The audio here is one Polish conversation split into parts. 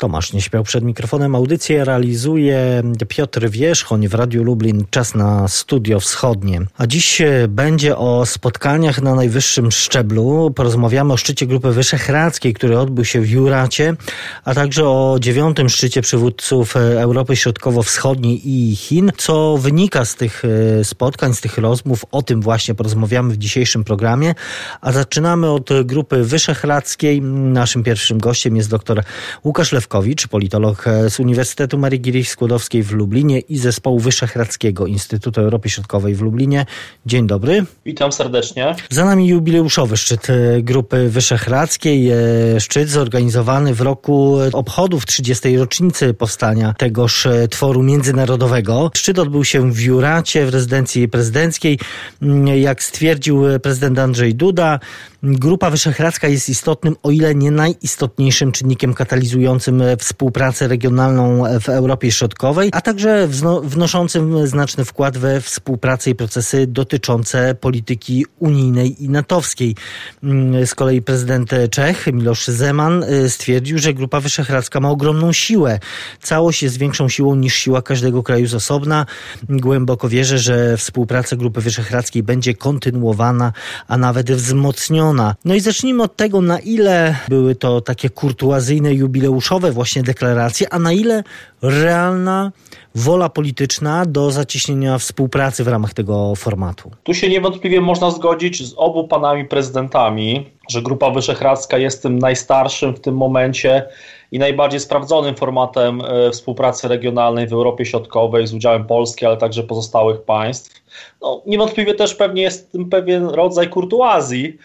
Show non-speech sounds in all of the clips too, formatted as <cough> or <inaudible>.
Tomasz nie śpiał przed mikrofonem. Audycję realizuje Piotr Wierzchoń w Radiu Lublin. Czas na Studio Wschodnie. A dziś będzie o spotkaniach na najwyższym szczeblu. Porozmawiamy o szczycie Grupy Wyszehradzkiej, który odbył się w Juracie, a także o dziewiątym szczycie przywódców Europy Środkowo-Wschodniej i Chin. Co wynika z tych e, spotkań, z tych rozmów, o tym właśnie porozmawiamy w dzisiejszym programie. A zaczynamy od Grupy Wyszehradzkiej. Naszym pierwszym gościem jest dr Łukasz Lewkowski Politolog e, z Uniwersytetu Marii Curie Skłodowskiej w Lublinie i Zespołu Wyszehradzkiego Instytutu Europy Środkowej w Lublinie. Dzień dobry. Witam serdecznie. Za nami jubileuszowy szczyt e, Grupy Wyszehradzkiej. E, szczyt zorganizowany w roku obchodów 30. rocznicy powstania tegoż tworu międzynarodowego. Szczyt odbył się w Juracie, w rezydencji prezydenckiej. Mm, jak stwierdził prezydent Andrzej Duda, Grupa Wyszehradzka jest istotnym, o ile nie najistotniejszym czynnikiem katalizującym współpracę regionalną w Europie Środkowej, a także wnoszącym znaczny wkład we współpracę i procesy dotyczące polityki unijnej i natowskiej. Mm, z kolei prezydent Czech Miloš Zeman stwierdził, że Grupa Wyszehradzka ma ogromną siłę. Całość jest większą siłą niż siła każdego kraju z osobna. Głęboko wierzę, że współpraca Grupy Wyszehradzkiej będzie kontynuowana, a nawet wzmocniona no i zacznijmy od tego, na ile były to takie kurtuazyjne, jubileuszowe właśnie deklaracje, a na ile realna wola polityczna do zacieśnienia współpracy w ramach tego formatu. Tu się niewątpliwie można zgodzić z obu panami prezydentami, że Grupa Wyszehradzka jest tym najstarszym w tym momencie i najbardziej sprawdzonym formatem e, współpracy regionalnej w Europie Środkowej z udziałem Polski, ale także pozostałych państw. No, niewątpliwie też pewnie jest tym pewien rodzaj kurtuazji,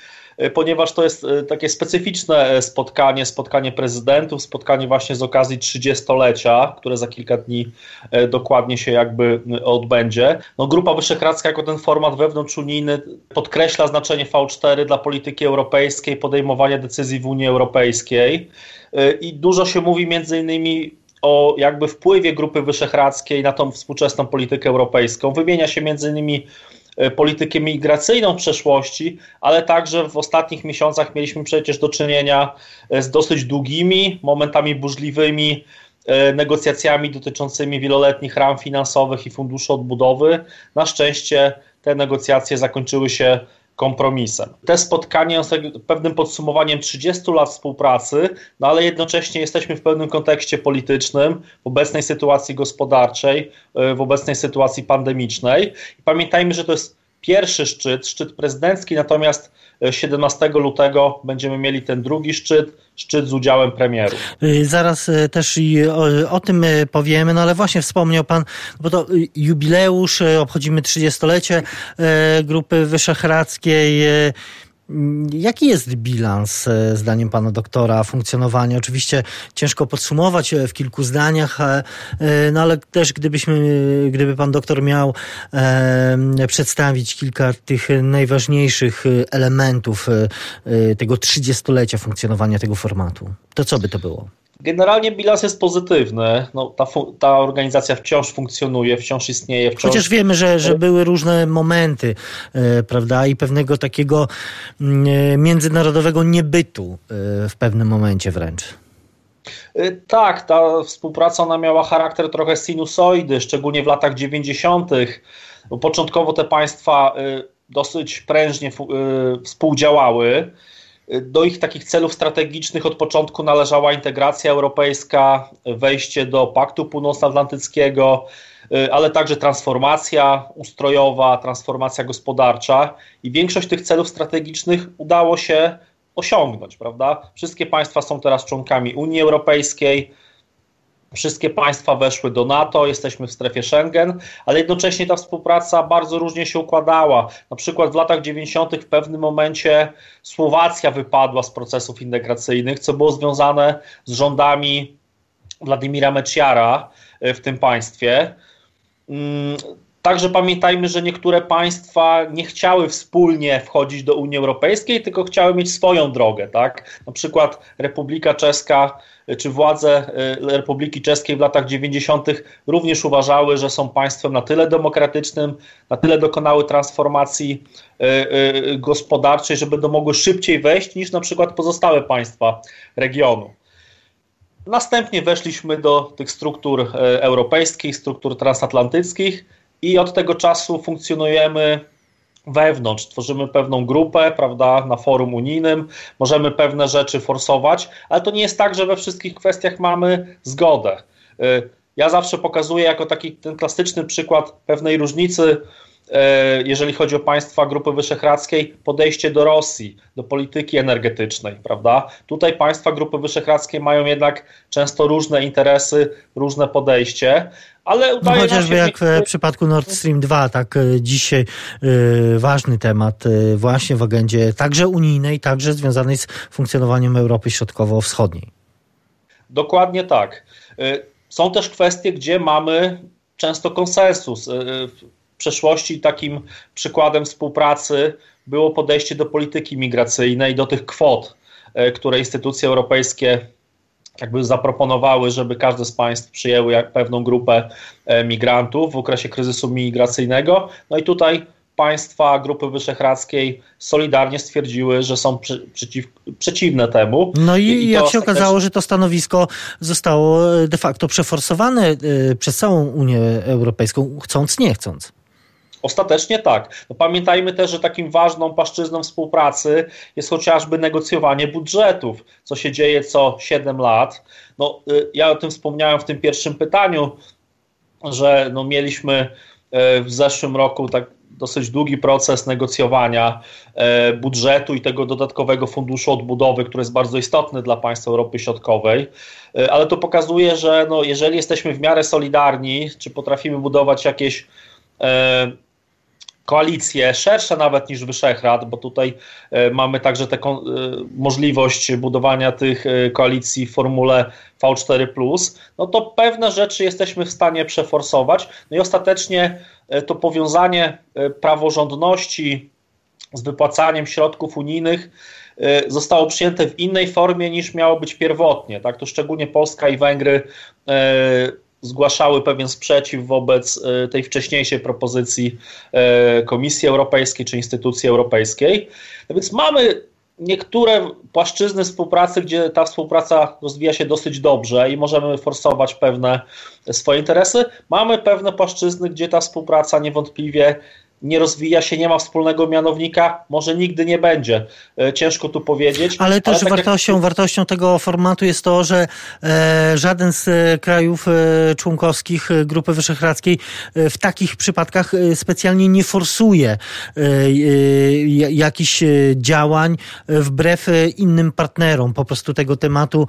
ponieważ to jest e, takie specyficzne e, spotkanie, spotkanie prezydentów, spotkanie właśnie z okazji 30-lecia, które za kilka dni dokładnie się jakby odbędzie. No, Grupa Wyszehradzka jako ten format wewnątrzunijny podkreśla znaczenie V4 dla polityki europejskiej, podejmowania decyzji w Unii Europejskiej i dużo się mówi między innymi o jakby wpływie Grupy Wyszehradzkiej na tą współczesną politykę europejską. Wymienia się między innymi E, politykę migracyjną w przeszłości, ale także w ostatnich miesiącach mieliśmy przecież do czynienia e, z dosyć długimi, momentami burzliwymi e, negocjacjami dotyczącymi wieloletnich ram finansowych i funduszu odbudowy. Na szczęście te negocjacje zakończyły się kompromisem. Te spotkania są pewnym podsumowaniem 30 lat współpracy, no ale jednocześnie jesteśmy w pewnym kontekście politycznym, w obecnej sytuacji gospodarczej, w obecnej sytuacji pandemicznej. I pamiętajmy, że to jest pierwszy szczyt, szczyt prezydencki, natomiast 17 lutego będziemy mieli ten drugi szczyt, szczyt z udziałem premieru. Y, zaraz y, też i o, o, tym y, powiemy, no ale właśnie wspomniał Pan, bo to jubileusz, obchodzimy 30-lecie Grupy Wyszehradzkiej. Jaki jest bilans, e, zdaniem pana doktora, funkcjonowania? Oczywiście ciężko podsumować e, w kilku zdaniach, e, no ale też gdybyśmy, gdyby pan doktor miał przedstawić kilka tych najważniejszych elementów tego trzydziestolecia funkcjonowania tego formatu, to co by to było? Generalnie bilans jest pozytywny. No, ta, ta organizacja wciąż funkcjonuje, wciąż istnieje. Wciąż... Chociaż wiemy, że, że były różne momenty, e, prawda, i pewnego takiego mm, e, międzynarodowego niebytu e, w pewnym momencie wręcz. E, tak, ta współpraca ona miała charakter trochę sinusoidy, szczególnie w latach 90. Początkowo te państwa e, dosyć prężnie e, współdziałały. Do ich takich celów strategicznych od początku należała integracja europejska, wejście do Paktu Północnoatlantyckiego, y, ale także transformacja ustrojowa, transformacja gospodarcza i większość tych celów strategicznych udało się osiągnąć, prawda? Wszystkie państwa są teraz członkami Unii Europejskiej, Wszystkie państwa weszły do NATO, jesteśmy w strefie Schengen, ale jednocześnie ta współpraca bardzo różnie się układała. Na przykład w latach 90. w pewnym momencie Słowacja wypadła z procesów integracyjnych, co było związane z rządami Władimira Meciara e, w tym państwie. Także pamiętajmy, że niektóre państwa nie chciały wspólnie wchodzić do Unii Europejskiej, tylko chciały mieć swoją drogę. Tak? Na przykład Republika Czeska czy władze y, Republiki Czeskiej w latach 90. również uważały, że są państwem na tyle demokratycznym, na tyle dokonały transformacji y, y, gospodarczej, że będą mogły szybciej wejść niż na przykład pozostałe państwa regionu. Następnie weszliśmy do tych struktur europejskich, struktur transatlantyckich i od tego czasu funkcjonujemy wewnątrz, tworzymy pewną grupę, prawda, na forum unijnym, możemy pewne rzeczy forsować, ale to nie jest tak, że we wszystkich kwestiach mamy zgodę. E, ja zawsze pokazuję jako taki ten klasyczny przykład pewnej różnicy jeżeli chodzi o państwa Grupy Wyszehradzkiej, podejście do Rosji, do polityki energetycznej, prawda? Tutaj państwa Grupy Wyszehradzkiej mają jednak często różne interesy, różne podejście, ale no chociażby jak w przypadku Nord Stream 2, tak e, dzisiaj y, ważny temat y, właśnie w agendzie także unijnej, także związanej z funkcjonowaniem Europy Środkowo-Wschodniej. Dokładnie tak. Są też kwestie, gdzie mamy często konsensus przeszłości takim przykładem współpracy było podejście do polityki migracyjnej, do tych kwot, e, które instytucje europejskie jakby zaproponowały, żeby każde z państw przyjęły pewną grupę e, migrantów w okresie kryzysu migracyjnego. No i tutaj państwa Grupy Wyszehradzkiej solidarnie stwierdziły, że są przy, przeciw, przeciwne temu. No i, I jak się okazało, że to stanowisko zostało de facto przeforsowane e, przez całą Unię Europejską, chcąc, nie chcąc. Ostatecznie tak. No pamiętajmy też, że takim ważną płaszczyzną współpracy jest chociażby negocjowanie budżetów, co się dzieje co 7 lat. No, y, ja o tym wspomniałem w tym pierwszym pytaniu, że no, mieliśmy y, w zeszłym roku tak dosyć długi proces negocjowania y, budżetu i tego dodatkowego funduszu odbudowy, który jest bardzo istotny dla państw Europy Środkowej, ale to pokazuje, że no, jeżeli jesteśmy w miarę solidarni, czy potrafimy budować jakieś koalicje szersze nawet niż Wyszehrad, bo tutaj e, mamy także tę e, możliwość budowania tych e, koalicji w formule V4, no to pewne rzeczy jesteśmy w stanie przeforsować. No i ostatecznie to powiązanie praworządności z wypłacaniem środków unijnych zostało przyjęte w innej formie niż miało być pierwotnie. Tak? To szczególnie Polska i Węgry zgłaszały pewien sprzeciw wobec e, tej wcześniejszej propozycji e, Komisji Europejskiej czy instytucji europejskiej. No więc mamy niektóre płaszczyzny współpracy, gdzie ta współpraca rozwija się dosyć dobrze i możemy forsować pewne swoje interesy. Mamy pewne płaszczyzny, gdzie ta współpraca niewątpliwie nie rozwija się, nie ma wspólnego mianownika, może nigdy nie będzie. E, ciężko tu powiedzieć. Ale też ale tak wartością, jak... wartością tego formatu jest to, że e, żaden z e, krajów członkowskich Grupy Wyszehradzkiej w takich przypadkach specjalnie nie forsuje jakichś działań wbrew innym partnerom. Po prostu tego tematu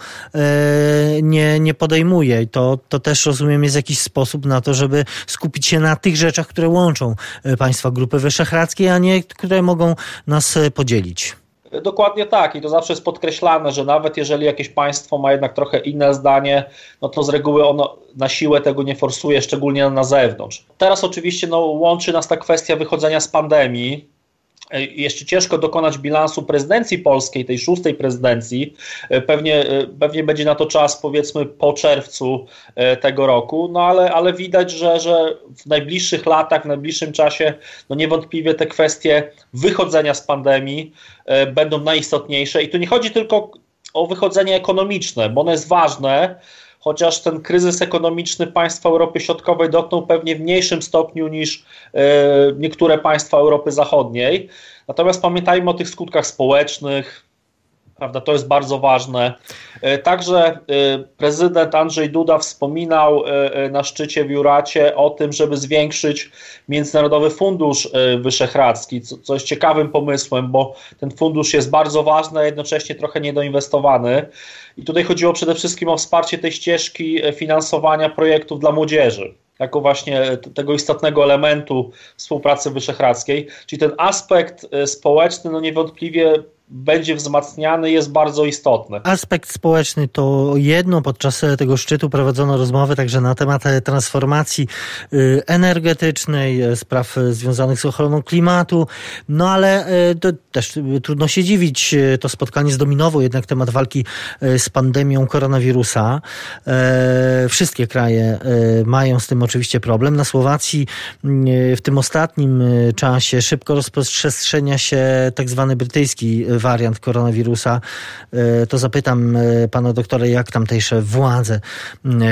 nie, nie podejmuje. I to, to też rozumiem jest jakiś sposób na to, żeby skupić się na tych rzeczach, które łączą państwa państwa Grupy Wyszehradzkiej, a nie które mogą nas e, podzielić. Dokładnie tak i to zawsze jest podkreślane, że nawet jeżeli jakieś państwo ma jednak trochę inne zdanie, no to z reguły ono na siłę tego nie forsuje, szczególnie na zewnątrz. Teraz oczywiście no, łączy nas ta kwestia wychodzenia z pandemii, jeszcze ciężko dokonać bilansu prezydencji polskiej, tej szóstej prezydencji. E, pewnie, e, pewnie będzie na to czas, powiedzmy, po czerwcu tego roku, no ale, ale widać, że, że w najbliższych latach, w najbliższym czasie, no niewątpliwie te kwestie wychodzenia z pandemii będą najistotniejsze. I tu nie chodzi tylko o wychodzenie ekonomiczne, bo ono jest ważne, chociaż ten kryzys ekonomiczny państwa Europy Środkowej dotknął pewnie w mniejszym stopniu niż e, niektóre państwa Europy Zachodniej. Natomiast pamiętajmy o tych skutkach społecznych, Prawda, to jest bardzo ważne. E, także e, prezydent Andrzej Duda wspominał na szczycie w Juracie o tym, żeby zwiększyć Międzynarodowy Fundusz Wyszehradzki, co jest ciekawym pomysłem, bo ten fundusz jest bardzo ważny, a jednocześnie trochę niedoinwestowany. I tutaj chodziło przede wszystkim o wsparcie tej ścieżki e, finansowania projektów dla młodzieży jako właśnie tego istotnego elementu współpracy wyszehradzkiej, czyli ten aspekt e, społeczny no niewątpliwie będzie wzmacniany, jest bardzo istotny. Aspekt społeczny to jedno. Podczas tego szczytu prowadzono rozmowy także na temat transformacji y, energetycznej, e, spraw związanych z ochroną klimatu. No ale e, to też trudno się dziwić. E, to spotkanie zdominowało jednak temat walki z pandemią koronawirusa. Wszystkie kraje mają z tym oczywiście problem. Na Słowacji w tym ostatnim czasie szybko rozprzestrzenia się tak zwany brytyjski wariant koronawirusa, to zapytam pana doktora, jak tamtejsze władze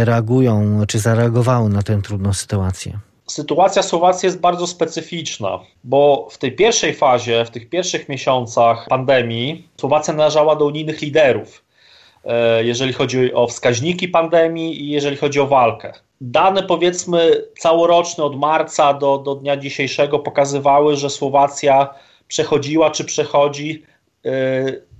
reagują, czy zareagowały na tę trudną sytuację. Sytuacja Słowacji jest bardzo specyficzna, bo w tej pierwszej fazie, w tych pierwszych miesiącach pandemii, Słowacja należała do unijnych liderów, e, jeżeli chodzi o wskaźniki pandemii i jeżeli chodzi o walkę. Dane powiedzmy całoroczne od marca do, do dnia dzisiejszego pokazywały, że Słowacja przechodziła czy przechodzi e,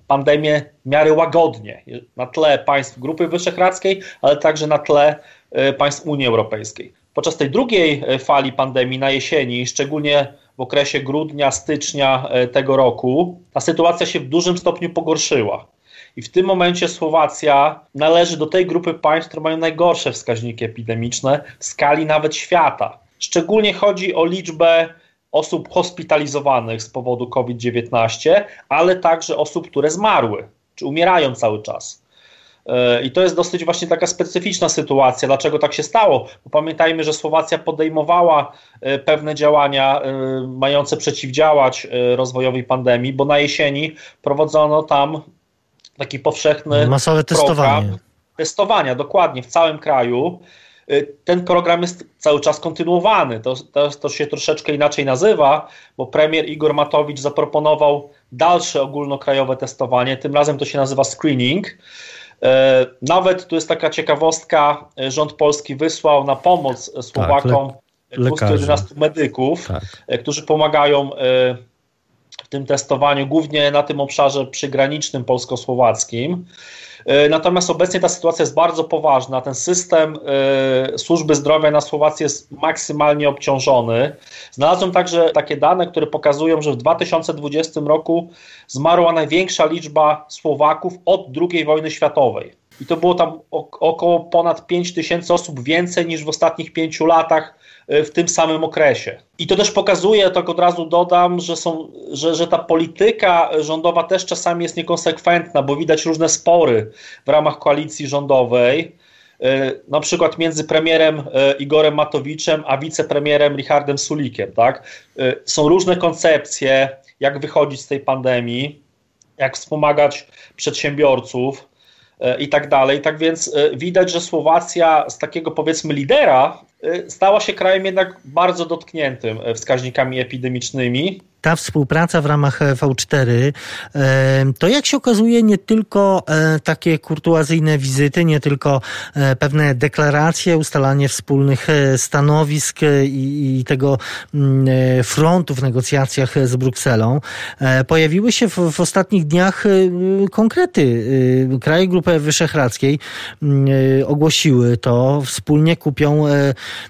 pandemię w miarę łagodnie na tle państw Grupy Wyszehradzkiej, ale także na tle e, państw Unii Europejskiej. Podczas tej drugiej e, fali pandemii na jesieni, szczególnie w okresie grudnia, stycznia tego roku, ta sytuacja się w dużym stopniu pogorszyła. I w tym momencie Słowacja należy do tej grupy państw, które mają najgorsze wskaźniki epidemiczne w skali nawet świata. Szczególnie chodzi o liczbę osób hospitalizowanych z powodu COVID-19, ale także osób, które zmarły czy umierają cały czas. I to jest dosyć właśnie taka specyficzna sytuacja. Dlaczego tak się stało? Bo pamiętajmy, że Słowacja podejmowała e, pewne działania e, mające przeciwdziałać e, rozwojowi pandemii, bo na jesieni prowadzono tam taki powszechny masowe testowanie. Testowania, dokładnie, w całym kraju. Ten program jest cały czas kontynuowany. To, to, to, się troszeczkę inaczej nazywa, bo premier Igor Matowicz zaproponował dalsze ogólnokrajowe testowanie. Tym razem to się nazywa screening. E, nawet tu jest taka ciekawostka, e, rząd polski wysłał na pomoc Słowakom tak, le 211 medyków, tak. Którzy pomagają tym testowaniu, głównie na tym obszarze przygranicznym polsko-słowackim. E, natomiast obecnie ta sytuacja jest bardzo poważna. Ten system e, służby zdrowia na Słowacji jest maksymalnie obciążony. Znalazłem także takie dane, które pokazują, że w 2020 roku zmarła największa liczba Słowaków od II wojny światowej. I to było tam około ponad 5 tysięcy osób więcej niż w ostatnich pięciu latach w tym samym okresie. I to też pokazuje, tak od razu dodam, że, są, że, że ta polityka rządowa też czasami jest niekonsekwentna, bo widać różne spory w ramach koalicji rządowej. E, na przykład między premierem e, Igorem Matowiczem a wicepremierem Richardem Sulikiem. Tak? Są różne koncepcje, jak wychodzić z tej pandemii, jak wspomagać przedsiębiorców i tak dalej. Tak więc widać, że Słowacja z takiego powiedzmy lidera Y, stała się krajem jednak bardzo dotkniętym e, wskaźnikami epidemicznymi ta współpraca w ramach e, V4 e, to jak się okazuje nie tylko e, takie kurtuazyjne wizyty, nie tylko pewne deklaracje, ustalanie wspólnych stanowisk i, tego mm, frontu w negocjacjach z Brukselą. Pojawiły się w, w ostatnich dniach konkrety. Kraje Grupy Wyszehradzkiej mm, ogłosiły to, wspólnie kupią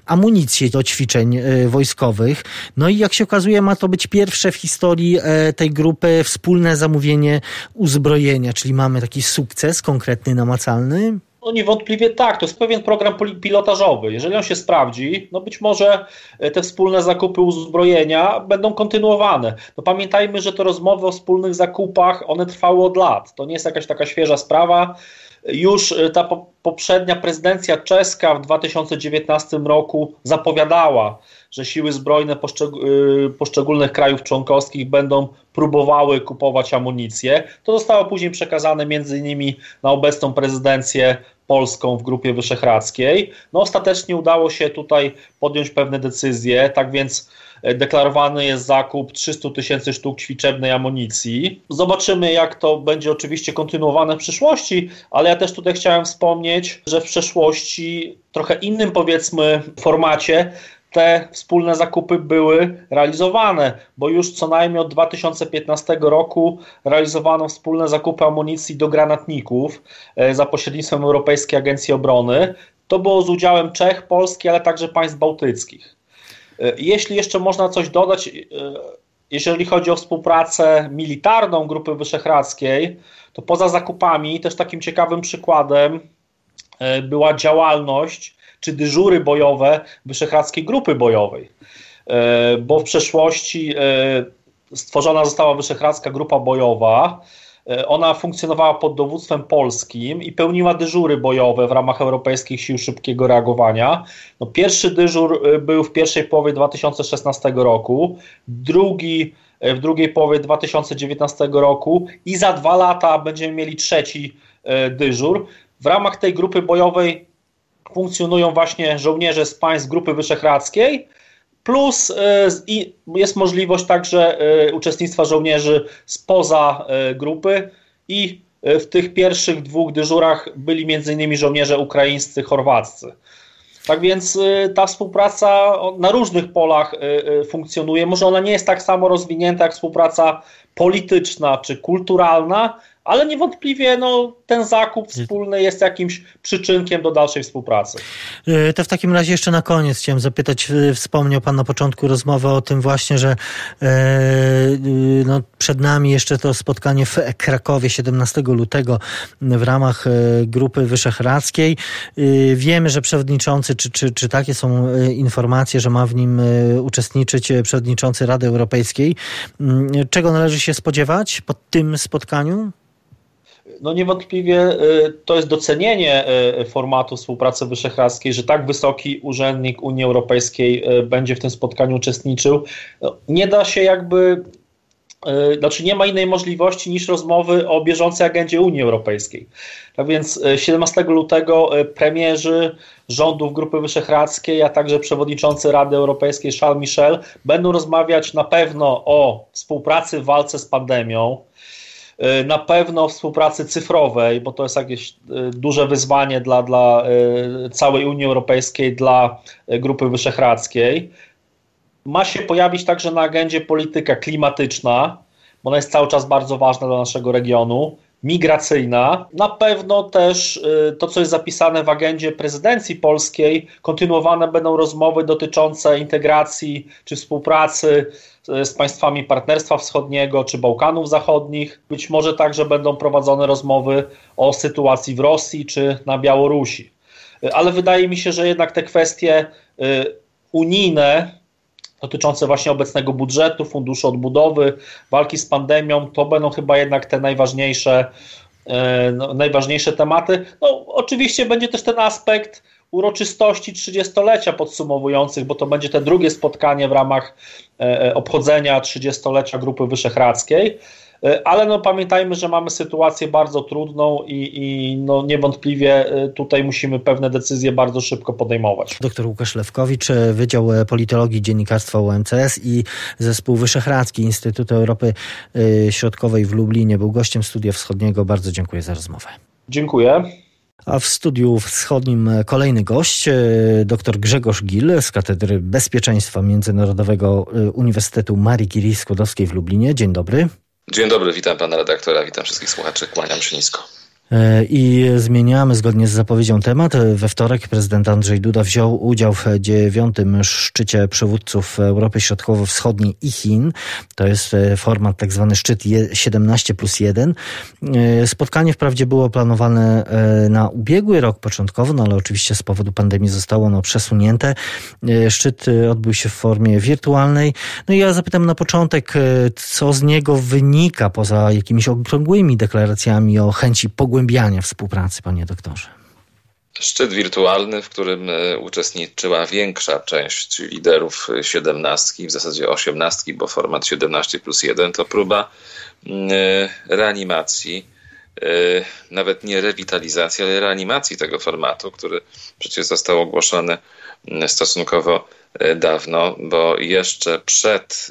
amunicję do ćwiczeń wojskowych. No i jak się okazuje ma to być pierwszy pierwsze w historii e, tej grupy wspólne zamówienie uzbrojenia, czyli mamy taki sukces konkretny, namacalny? No niewątpliwie tak, to jest pewien program pilotażowy. Jeżeli on się sprawdzi, no być może e, te wspólne zakupy uzbrojenia będą kontynuowane. No pamiętajmy, że te rozmowy o wspólnych zakupach, one trwały od lat. To nie jest jakaś taka świeża sprawa. Już e, ta poprzednia prezydencja czeska w 2019 roku zapowiadała, że siły zbrojne y, poszczególnych krajów członkowskich będą próbowały kupować amunicję. To zostało później przekazane między innymi na obecną prezydencję polską w Grupie Wyszehradzkiej. No ostatecznie udało się tutaj podjąć pewne decyzje, tak więc e, deklarowany jest zakup 300 tysięcy sztuk ćwiczebnej amunicji. Zobaczymy jak to będzie oczywiście kontynuowane w przyszłości, ale ja też tutaj chciałem wspomnieć, że w przeszłości trochę innym powiedzmy formacie te wspólne zakupy były realizowane, bo już co najmniej od 2015 roku realizowano wspólne zakupy amunicji do granatników e, za pośrednictwem Europejskiej Agencji Obrony. To było z udziałem Czech, Polski, ale także państw bałtyckich. E, jeśli jeszcze można coś dodać, e, jeżeli chodzi o współpracę militarną Grupy Wyszehradzkiej, to poza zakupami też takim ciekawym przykładem była działalność czy dyżury bojowe Wyszehradzkiej Grupy Bojowej. E, bo w przeszłości e, stworzona została Wyszehradzka Grupa Bojowa. E, ona funkcjonowała pod dowództwem polskim i pełniła dyżury bojowe w ramach Europejskich Sił Szybkiego Reagowania. No, pierwszy dyżur był w pierwszej połowie 2016 roku, drugi w drugiej połowie 2019 roku i za dwa lata będziemy mieli trzeci dyżur. W ramach tej grupy bojowej funkcjonują właśnie żołnierze z państw Grupy Wyszehradzkiej, plus jest możliwość także uczestnictwa żołnierzy spoza grupy i w tych pierwszych dwóch dyżurach byli m.in. żołnierze ukraińscy, chorwaccy. Tak więc y, ta współpraca na różnych polach y, y, funkcjonuje. Może ona nie jest tak samo rozwinięta jak współpraca polityczna czy kulturalna, ale niewątpliwie no, ten zakup wspólny jest jakimś przyczynkiem do dalszej współpracy. E, to w takim razie jeszcze na koniec chciałem zapytać, e, wspomniał Pan na początku rozmowy o tym właśnie, że e, no, przed nami jeszcze to spotkanie w Krakowie 17 lutego w ramach Grupy Wyszehradzkiej. Wiemy, że przewodniczący, czy, czy, czy takie są informacje, że ma w nim uczestniczyć przewodniczący Rady Europejskiej. Mm, czego należy się spodziewać po tym spotkaniu? No niewątpliwie y, to jest docenienie y, formatu współpracy wyszehradzkiej, że tak wysoki urzędnik Unii Europejskiej y, będzie w tym spotkaniu uczestniczył. No, nie da się jakby, znaczy nie ma innej możliwości niż rozmowy o bieżącej agendzie Unii Europejskiej. Tak więc 17 lutego premierzy rządów Grupy Wyszehradzkiej, a także przewodniczący Rady Europejskiej Charles Michel będą rozmawiać na pewno o współpracy w walce z pandemią, na pewno współpracy cyfrowej, bo to jest jakieś e, duże wyzwanie dla, dla e, całej Unii Europejskiej, dla Grupy Wyszehradzkiej. Ma się pojawić także na agendzie polityka klimatyczna, bo ona jest cały czas bardzo ważna dla naszego regionu migracyjna. Na pewno też to, co jest zapisane w agendzie prezydencji polskiej, kontynuowane będą rozmowy dotyczące integracji czy współpracy z państwami Partnerstwa Wschodniego czy Bałkanów Zachodnich. Być może także będą prowadzone rozmowy o sytuacji w Rosji czy na Białorusi. Ale wydaje mi się, że jednak te kwestie y, unijne, dotyczące właśnie obecnego budżetu, funduszu odbudowy, walki z pandemią, to będą chyba jednak te najważniejsze, y, no, najważniejsze tematy. No, oczywiście będzie też ten aspekt uroczystości 30-lecia podsumowujących, bo to będzie te drugie spotkanie w ramach e, e, obchodzenia 30-lecia Grupy Wyszehradzkiej. E, ale no, pamiętajmy, że mamy sytuację bardzo trudną i, i no, niewątpliwie tutaj musimy pewne decyzje bardzo szybko podejmować. Doktor Łukasz Lewkowicz, Wydział Politologii Dziennikarstwa UMCS i Zespół Wyszehradzki Instytutu Europy Środkowej w Lublinie był gościem Studia Wschodniego. Bardzo dziękuję za rozmowę. Dziękuję. A w studiu wschodnim kolejny gość, e, dr Grzegorz Gil z Katedry Bezpieczeństwa Międzynarodowego e, Uniwersytetu Marii Curie Skłodowskiej w Lublinie. Dzień dobry. Dzień dobry, witam pana redaktora, witam wszystkich słuchaczy, kłaniam się nisko. E, I zmieniamy zgodnie z zapowiedzią temat. We wtorek prezydent Andrzej Duda wziął udział w dziewiątym szczycie przywódców Europy Środkowo-Wschodniej i Chin. To jest e, format tak zwany szczyt 17 plus 1. E, spotkanie wprawdzie było planowane na ubiegły rok początkowo, no ale oczywiście z powodu pandemii zostało ono przesunięte. Szczyt odbył się w formie wirtualnej. No i ja zapytam na początek, co z niego wynika poza jakimiś okrągłymi deklaracjami o chęci pogłębienia pogłębiania współpracy, panie doktorze? Szczyt wirtualny, w którym e, uczestniczyła większa część liderów siedemnastki, w zasadzie osiemnastki, bo format 17 plus 1 to próba mm, e, reanimacji, e, nawet nie rewitalizacji, ale reanimacji tego formatu, który przecież został ogłoszony mm, stosunkowo dawno, bo jeszcze przed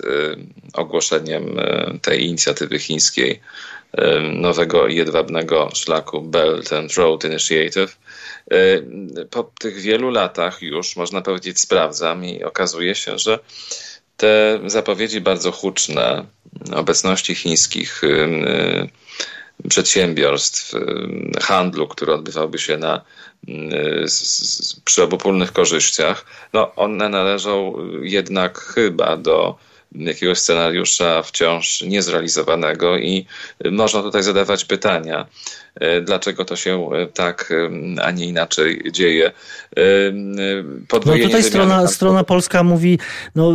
ogłoszeniem tej inicjatywy chińskiej nowego jedwabnego szlaku Belt and Road Initiative. Po tych wielu latach już, można powiedzieć, sprawdzam i okazuje się, że te zapowiedzi bardzo huczne obecności chińskich przedsiębiorstw, handlu, który odbywałby się na, przy obopólnych korzyściach, no one należą jednak chyba do jakiegoś scenariusza wciąż niezrealizowanego i można tutaj zadawać pytania, e, dlaczego to się e, tak, a nie inaczej dzieje. Podwojenie no tutaj strona, strona polska mówi, no,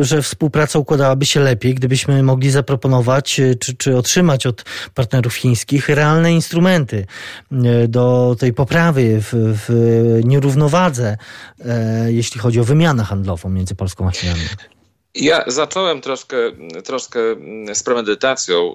że współpraca układałaby się lepiej, gdybyśmy mogli zaproponować czy, czy otrzymać od partnerów chińskich realne instrumenty do tej poprawy w, w nierównowadze, jeśli chodzi o wymianę handlową między Polską a Chinami. Ja zacząłem troszkę, troszkę z premedytacją,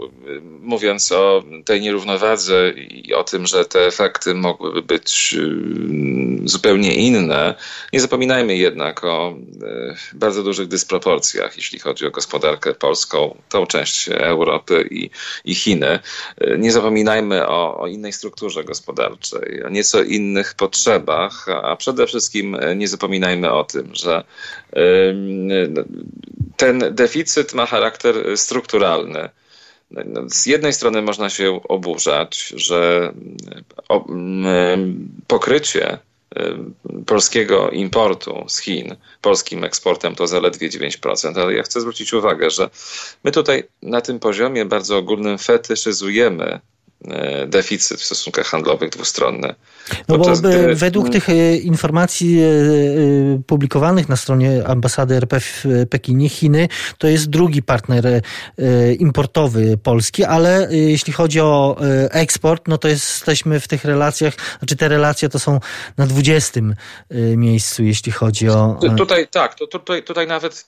mówiąc o tej nierównowadze i o tym, że te efekty mogłyby być mm, zupełnie inne. Nie zapominajmy jednak o e, bardzo dużych dysproporcjach, jeśli chodzi o gospodarkę polską, tą część Europy i, i Chiny. E, nie zapominajmy o, o innej strukturze gospodarczej, o nieco innych potrzebach, a przede wszystkim nie zapominajmy o tym, że ten deficyt ma charakter strukturalny. No, z jednej strony można się oburzać, że pokrycie polskiego importu z Chin polskim eksportem to zaledwie 9%, ale ja chcę zwrócić uwagę, że my tutaj na tym poziomie bardzo ogólnym fetyszyzujemy deficyt w stosunkach handlowych dwustronny. No bo gdy... według tych e, informacji e, publikowanych na stronie ambasady RP w Pekinie, Chiny to jest drugi partner importowy Polski, ale jeśli chodzi o eksport, no to jesteśmy w tych relacjach, znaczy te relacje to są na 20 miejscu, jeśli chodzi o... Tutaj tak, to, tutaj, tutaj nawet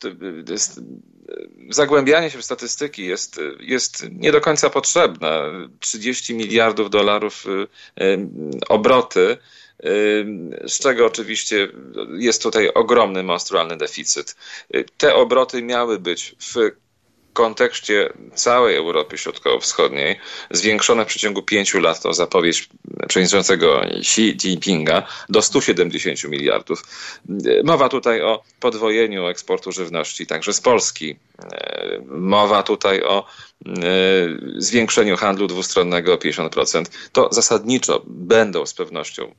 zagłębianie się w statystyki jest, jest nie do końca potrzebne. 30 miliardów dolarów y, y, obroty y, z czego oczywiście jest tutaj ogromny monstrualny deficyt. Te obroty miały być w kontekście całej Europy Środkowo-Wschodniej zwiększone w przeciągu pięciu lat, to zapowiedź przewodniczącego Xi Jinpinga, do 170 miliardów. Mowa tutaj o podwojeniu eksportu żywności, także z Polski. Mowa tutaj o e, zwiększeniu handlu dwustronnego o 50%. To zasadniczo będą z pewnością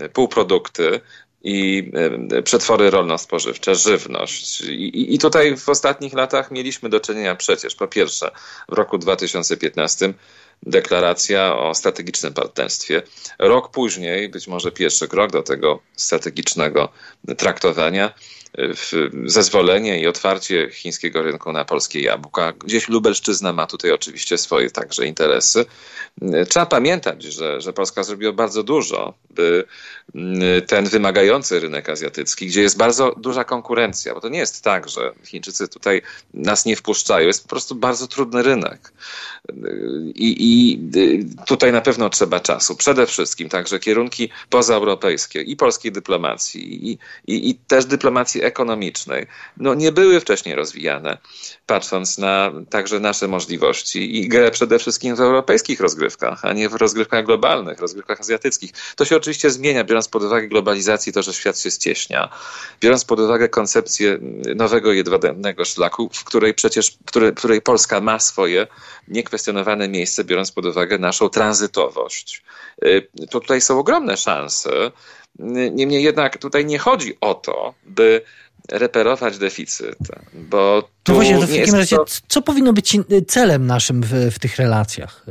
e, półprodukty, i e, przetwory rolno-spożywcze, żywność. I, I, tutaj w ostatnich latach mieliśmy do czynienia przecież, po pierwsze, w roku 2015 deklaracja o strategicznym partnerstwie. Rok później, być może pierwszy krok do tego strategicznego traktowania, zezwolenie i otwarcie chińskiego rynku na polskie jabłka. Gdzieś Lubelszczyzna ma tutaj oczywiście swoje także interesy. Trzeba pamiętać, że, że Polska zrobiła bardzo dużo, by mm, ten wymagający rynek azjatycki, gdzie jest bardzo duża konkurencja, bo to nie jest tak, że Chińczycy tutaj nas nie wpuszczają, jest po prostu bardzo trudny rynek. I, i tutaj na pewno trzeba czasu. Przede wszystkim także kierunki pozaeuropejskie i polskiej dyplomacji, i, i, i też dyplomacji ekonomicznej, no nie były wcześniej rozwijane, patrząc na także nasze możliwości i grę przede wszystkim w europejskich rozgrywkach, a nie w rozgrywkach globalnych, rozgrywkach azjatyckich. To się oczywiście zmienia, biorąc pod uwagę globalizację, to, że świat się ścieśnia, biorąc pod uwagę koncepcję nowego jedwabnego szlaku, w której przecież, w której, której Polska ma swoje niekwestionowane miejsce, biorąc pod uwagę naszą tranzytowość. Y, to tutaj są ogromne szanse. Niemniej jednak tutaj nie chodzi o to, by reperować deficyt, bo tu no właśnie, to w takim razie, to... co powinno być celem naszym w, w tych relacjach?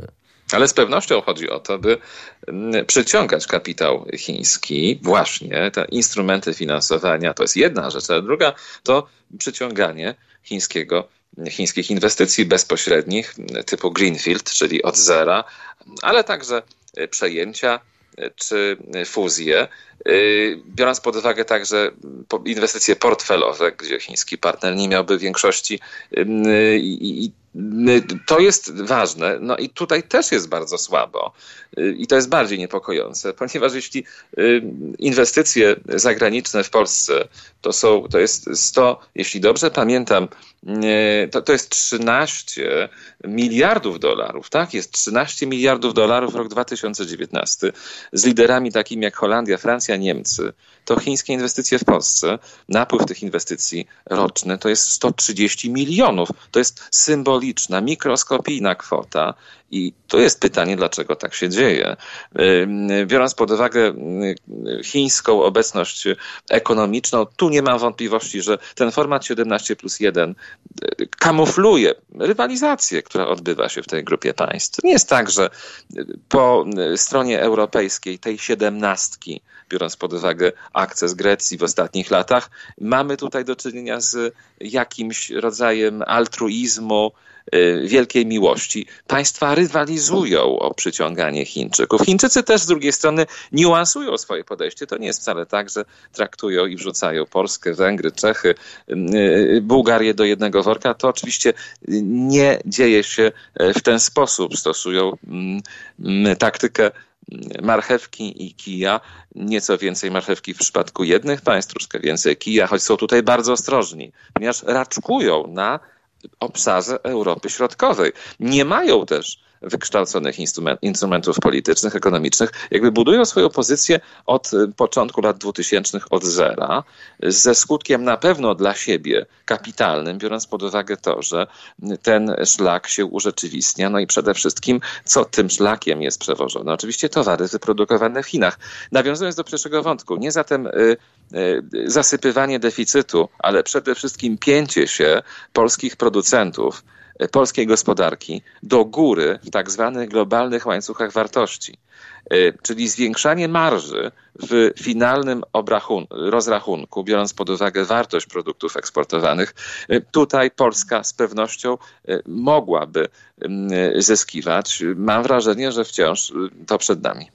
Ale z pewnością chodzi o to, by przyciągać kapitał chiński, właśnie te instrumenty finansowania to jest jedna rzecz, a druga to przyciąganie chińskiego chińskich inwestycji bezpośrednich typu Greenfield, czyli od zera, ale także przejęcia czy fuzje, biorąc pod uwagę także inwestycje portfelowe, gdzie chiński partner nie miałby większości i to jest ważne. No i tutaj też jest bardzo słabo. I to jest bardziej niepokojące, <laughs> ponieważ jeśli inwestycje zagraniczne w Polsce to są, to jest 100, jeśli dobrze pamiętam, to, to jest 13 miliardów dolarów, tak? Jest 13 miliardów dolarów rok 2019 z liderami takimi jak Holandia, Francja, Niemcy. To chińskie inwestycje w Polsce, napływ tych inwestycji roczny to jest 130 milionów. To jest symboliczna, mikroskopijna kwota. I to jest pytanie, dlaczego tak się dzieje. Biorąc pod uwagę chińską obecność ekonomiczną, tu nie mam wątpliwości, że ten format 17 plus 1 kamufluje rywalizację, która odbywa się w tej grupie państw. Nie jest tak, że po stronie europejskiej tej siedemnastki, biorąc pod uwagę akces Grecji w ostatnich latach, mamy tutaj do czynienia z jakimś rodzajem altruizmu, wielkiej miłości. Państwa rywalizują o przyciąganie Chińczyków. Chińczycy też z drugiej strony niuansują swoje podejście. To nie jest wcale tak, że traktują i wrzucają Polskę, Węgry, Czechy, Bułgarię do jednego worka. To oczywiście nie dzieje się w ten sposób. Stosują taktykę marchewki i kija. Nieco więcej marchewki w przypadku jednych państw, troszkę więcej kija, choć są tutaj bardzo ostrożni, ponieważ raczkują na obszarze Europy Środkowej. Nie mają też wykształconych instrument, instrumentów politycznych, ekonomicznych, jakby budują swoją pozycję od y, początku lat 2000 od zera, ze skutkiem na pewno dla siebie kapitalnym, biorąc pod uwagę to, że ten szlak się urzeczywistnia, no i przede wszystkim, co tym szlakiem jest przewożone. Oczywiście towary wyprodukowane w Chinach. Nawiązując do pierwszego wątku, nie zatem y, y, zasypywanie deficytu, ale przede wszystkim pięcie się polskich producentów polskiej gospodarki do góry w tak zwanych globalnych łańcuchach wartości. E, czyli zwiększanie marży w finalnym rozrachunku, biorąc pod uwagę wartość produktów eksportowanych, e, tutaj Polska z pewnością e, mogłaby zyskiwać. Mam wrażenie, że wciąż to przed nami.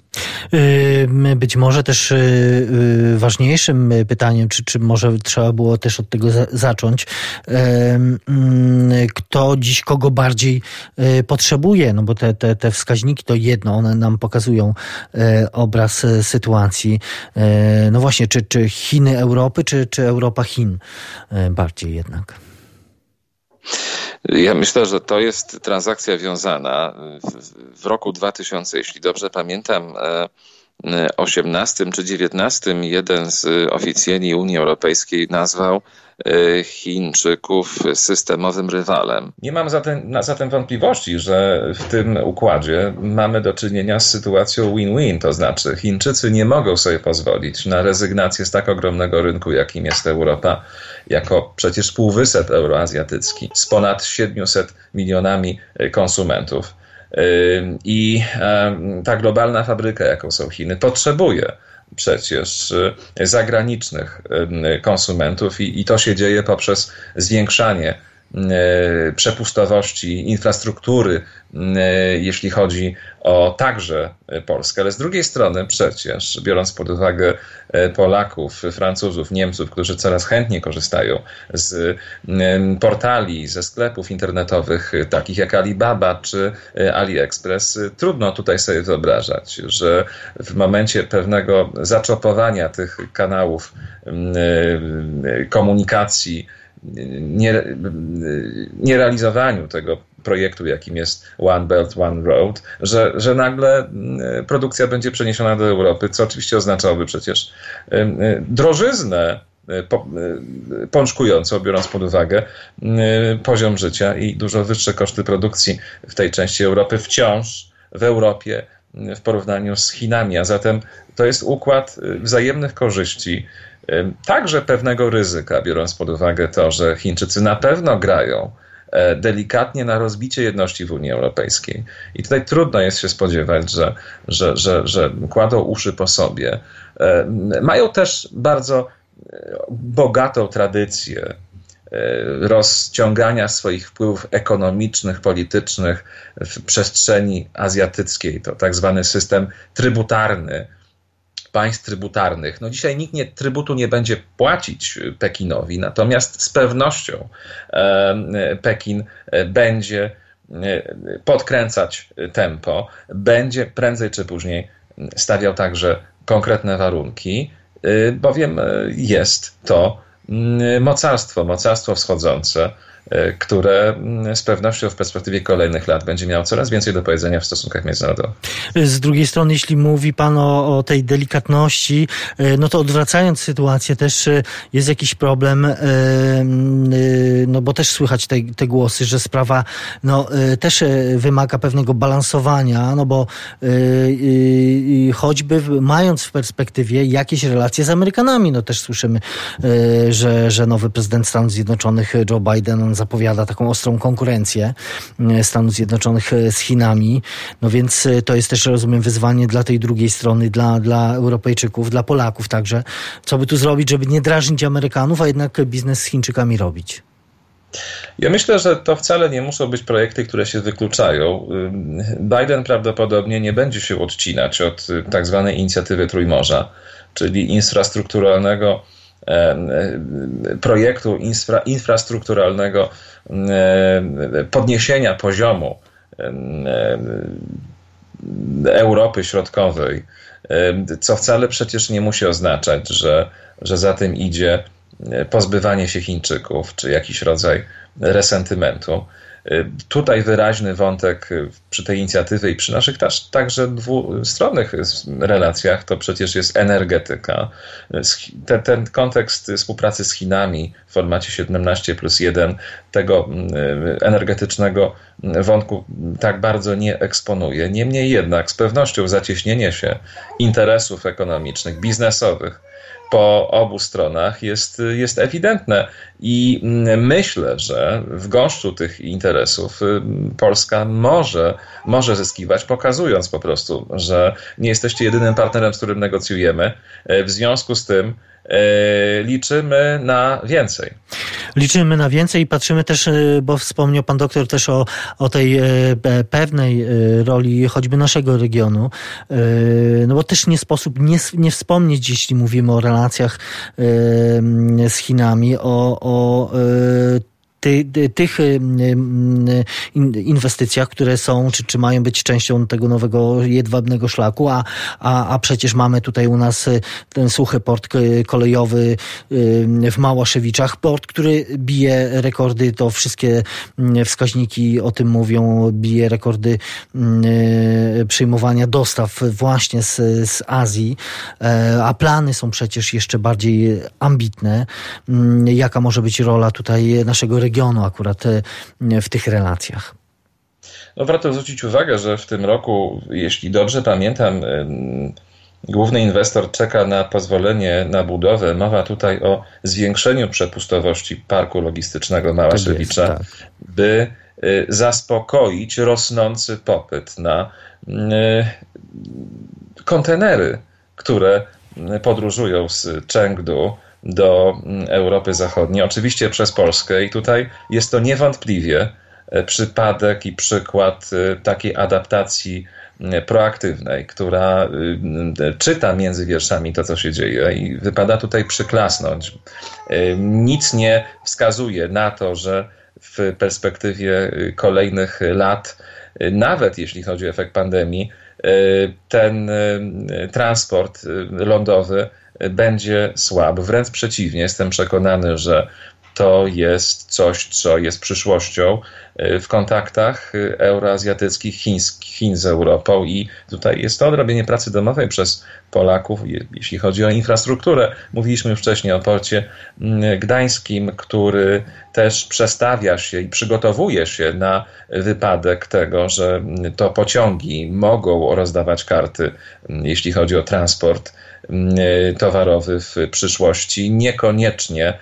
Być może też ważniejszym pytaniem, czy, czy może trzeba było też od tego zacząć, kto dziś kogo bardziej potrzebuje, no bo te, te, te wskaźniki to jedno, one nam pokazują obraz e, sytuacji. E, no właśnie, czy, czy Chiny Europy, czy, czy Europa Chin bardziej jednak? Ja myślę, że to jest transakcja wiązana. W, roku 2000, jeśli dobrze pamiętam, 18 czy 19 jeden z oficjeli Unii Europejskiej nazwał e, Chińczyków systemowym rywalem. Nie mam zatem, zatem wątpliwości, że w tym układzie mamy do czynienia z sytuacją win-win, to znaczy Chińczycy nie mogą sobie pozwolić na rezygnację z tak ogromnego rynku, jakim jest Europa, jako przecież półwysep euroazjatycki z ponad 700 milionami konsumentów i ta globalna fabryka, jaką są Chiny, potrzebuje przecież y, zagranicznych konsumentów i, i to się dzieje poprzez zwiększanie przepustowości infrastruktury, e, jeśli chodzi o także Polskę, ale z drugiej strony przecież, biorąc pod uwagę e, Polaków, Francuzów, Niemców, którzy coraz chętniej korzystają z portali, ze sklepów internetowych takich jak Alibaba czy AliExpress, trudno tutaj sobie wyobrażać, że w momencie pewnego zaczopowania tych kanałów komunikacji, nierealizowaniu tego projektu, jakim jest One Belt, One Road, że, że nagle mm, produkcja będzie przeniesiona do Europy, co oczywiście oznaczałoby przecież drożyznę y, y, pączkującą, biorąc pod uwagę y, poziom życia i dużo wyższe koszty produkcji w tej części Europy wciąż w Europie w porównaniu z Chinami. A zatem to jest układ wzajemnych korzyści, także pewnego ryzyka, biorąc pod uwagę to, że Chińczycy na pewno grają e, delikatnie na rozbicie jedności w Unii Europejskiej. I tutaj trudno jest się spodziewać, że, że, że, że kładą uszy po sobie. Mają też bardzo e, bogatą tradycję e, rozciągania swoich wpływów ekonomicznych, politycznych w przestrzeni azjatyckiej. To tak zwany system trybutarny, państw trybutarnych. No dzisiaj nikt nie, trybutu nie będzie płacić Pekinowi, natomiast z pewnością e, Pekin e, będzie e, podkręcać tempo, będzie prędzej czy później stawiał także konkretne warunki, bowiem jest to mocarstwo, mocarstwo wschodzące E, które mm, z pewnością w perspektywie kolejnych lat będzie miało coraz więcej do powiedzenia w stosunkach międzynarodowych. Z drugiej strony, jeśli mówi Pan o, o tej delikatności, e, no to odwracając sytuację, też e, jest jakiś problem, no bo też słychać te, te głosy, że sprawa no, też wymaga pewnego balansowania, no bo choćby mając w perspektywie jakieś relacje z Amerykanami, no też słyszymy, że, że nowy prezydent Stanów Zjednoczonych Joe Biden zapowiada taką ostrą konkurencję e, Stanów Zjednoczonych e, z Chinami. No więc e, to jest też, rozumiem, wyzwanie dla tej drugiej strony, dla, dla Europejczyków, dla Polaków także. Co by tu zrobić, żeby nie drażnić Amerykanów, a jednak biznes z Chińczykami robić? Ja myślę, że to wcale nie muszą być projekty, które się wykluczają. Biden prawdopodobnie nie będzie się odcinać od tak zwanej inicjatywy Trójmorza, czyli infrastrukturalnego projektu infra, infrastrukturalnego podniesienia poziomu Europy Środkowej, co wcale przecież nie musi oznaczać, że, że za tym idzie pozbywanie się Chińczyków, czy jakiś rodzaj resentymentu. Tutaj wyraźny wątek przy tej inicjatywie i przy naszych także dwustronnych relacjach to przecież jest energetyka. Ten, ten kontekst współpracy z Chinami w formacie 17 plus 1 tego mm, energetycznego wątku tak bardzo nie eksponuje. Niemniej jednak z pewnością zacieśnienie się interesów ekonomicznych, biznesowych, po obu stronach jest, jest ewidentne. I myślę, że w gąszczu tych interesów y, Polska może, może zyskiwać, pokazując po prostu, że nie jesteście jedynym partnerem, z którym negocjujemy. W związku z tym, E, liczymy na więcej. Liczymy na więcej i patrzymy też, e, bo wspomniał pan doktor też o, o tej e, pewnej roli choćby naszego regionu, no bo też nie sposób nie, nie wspomnieć, jeśli mówimy o relacjach z Chinami, o, o ty, tych y, y, inwestycjach, które są, czy, czy mają być częścią tego nowego jedwabnego szlaku, a, a, a przecież mamy tutaj u nas y, ten suchy port kolejowy w Małaszewiczach, port, który bije rekordy, to wszystkie wskaźniki o tym mówią, bije rekordy przyjmowania dostaw właśnie z, z Azji, e, a plany są przecież jeszcze bardziej ambitne. Jaka może być rola tutaj naszego regionu? Regionu akurat e, w tych relacjach. No warto zwrócić uwagę, że w tym roku, jeśli dobrze pamiętam, e, główny inwestor czeka na pozwolenie na budowę. Mowa tutaj o zwiększeniu przepustowości parku logistycznego Małaszewicza, tak. by e, zaspokoić rosnący popyt na kontenery, które podróżują z Chengdu do mm, Europy Zachodniej, oczywiście przez Polskę, i tutaj jest to niewątpliwie e, przypadek i przykład e, takiej adaptacji e, proaktywnej, która czyta między wierszami to, co się dzieje, i wypada tutaj przyklasnąć. Nic nie wskazuje na to, że w perspektywie kolejnych lat, nawet jeśli chodzi o efekt pandemii, ten transport lądowy będzie słaby. Wręcz przeciwnie, jestem przekonany, że to jest coś, co jest przyszłością y, w kontaktach y, euroazjatyckich Chin z Europą i tutaj jest to odrobienie pracy domowej przez Polaków, jeśli chodzi o infrastrukturę. Mówiliśmy już wcześniej o porcie mm, gdańskim, który też przestawia się i przygotowuje się na wypadek tego, że mm, to pociągi mogą rozdawać karty, mm, jeśli chodzi o transport towarowy w przyszłości, niekoniecznie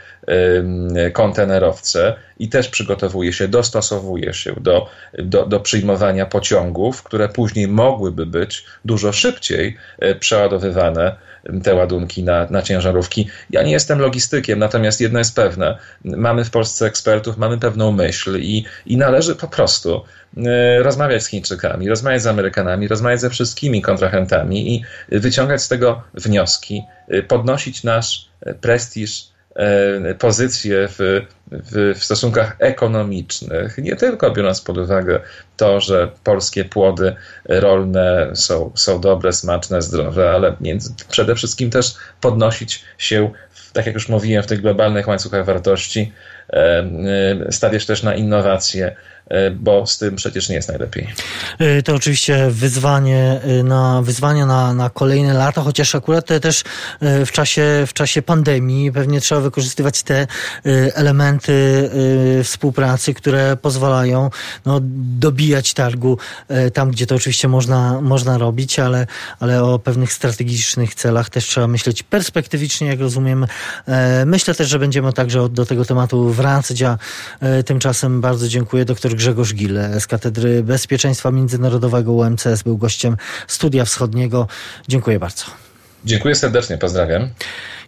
kontenerowce i też przygotowuje się, dostosowuje się do, do, do przyjmowania pociągów, które później mogłyby być dużo szybciej e, przeładowywane te ładunki na, na ciężarówki. Ja nie jestem logistykiem, natomiast jedno jest pewne. Mamy w Polsce ekspertów, mamy pewną myśl i, i należy po prostu e, rozmawiać z Chińczykami, rozmawiać z Amerykanami, rozmawiać ze wszystkimi kontrahentami i wyciągać z tego wnioski, e, podnosić nasz prestiż E, pozycję w, w, w, stosunkach ekonomicznych, nie tylko biorąc pod uwagę to, że polskie płody rolne są, są dobre, smaczne, zdrowe, ale przede wszystkim też podnosić się, tak jak już mówiłem, w tych globalnych łańcuchach wartości, e, e, stawiać też na innowacje, E, bo z tym przecież nie jest najlepiej. E, to oczywiście wyzwanie e, na, wyzwania na, na kolejne lata, chociaż akurat też w czasie, w czasie pandemii pewnie trzeba wykorzystywać te elementy współpracy, które pozwalają no, dobijać targu tam, gdzie to oczywiście można, można robić, ale, ale o pewnych strategicznych celach też trzeba myśleć perspektywicznie, jak rozumiem. Myślę też, że będziemy także do tego tematu wracać, a tymczasem bardzo dziękuję doktor Grzegorz Gil z Katedry Bezpieczeństwa Międzynarodowego UMCS był gościem Studia Wschodniego. Dziękuję bardzo. Dziękuję serdecznie, pozdrawiam.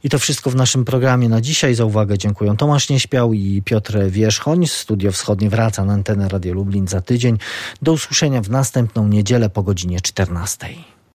I to wszystko w naszym programie na dzisiaj. Za uwagę dziękuję Tomasz Nieśpiał i Piotr Wierzchoń. Studio Wschodnie wraca na antenę Radio Lublin za tydzień. Do usłyszenia w następną niedzielę po godzinie 14.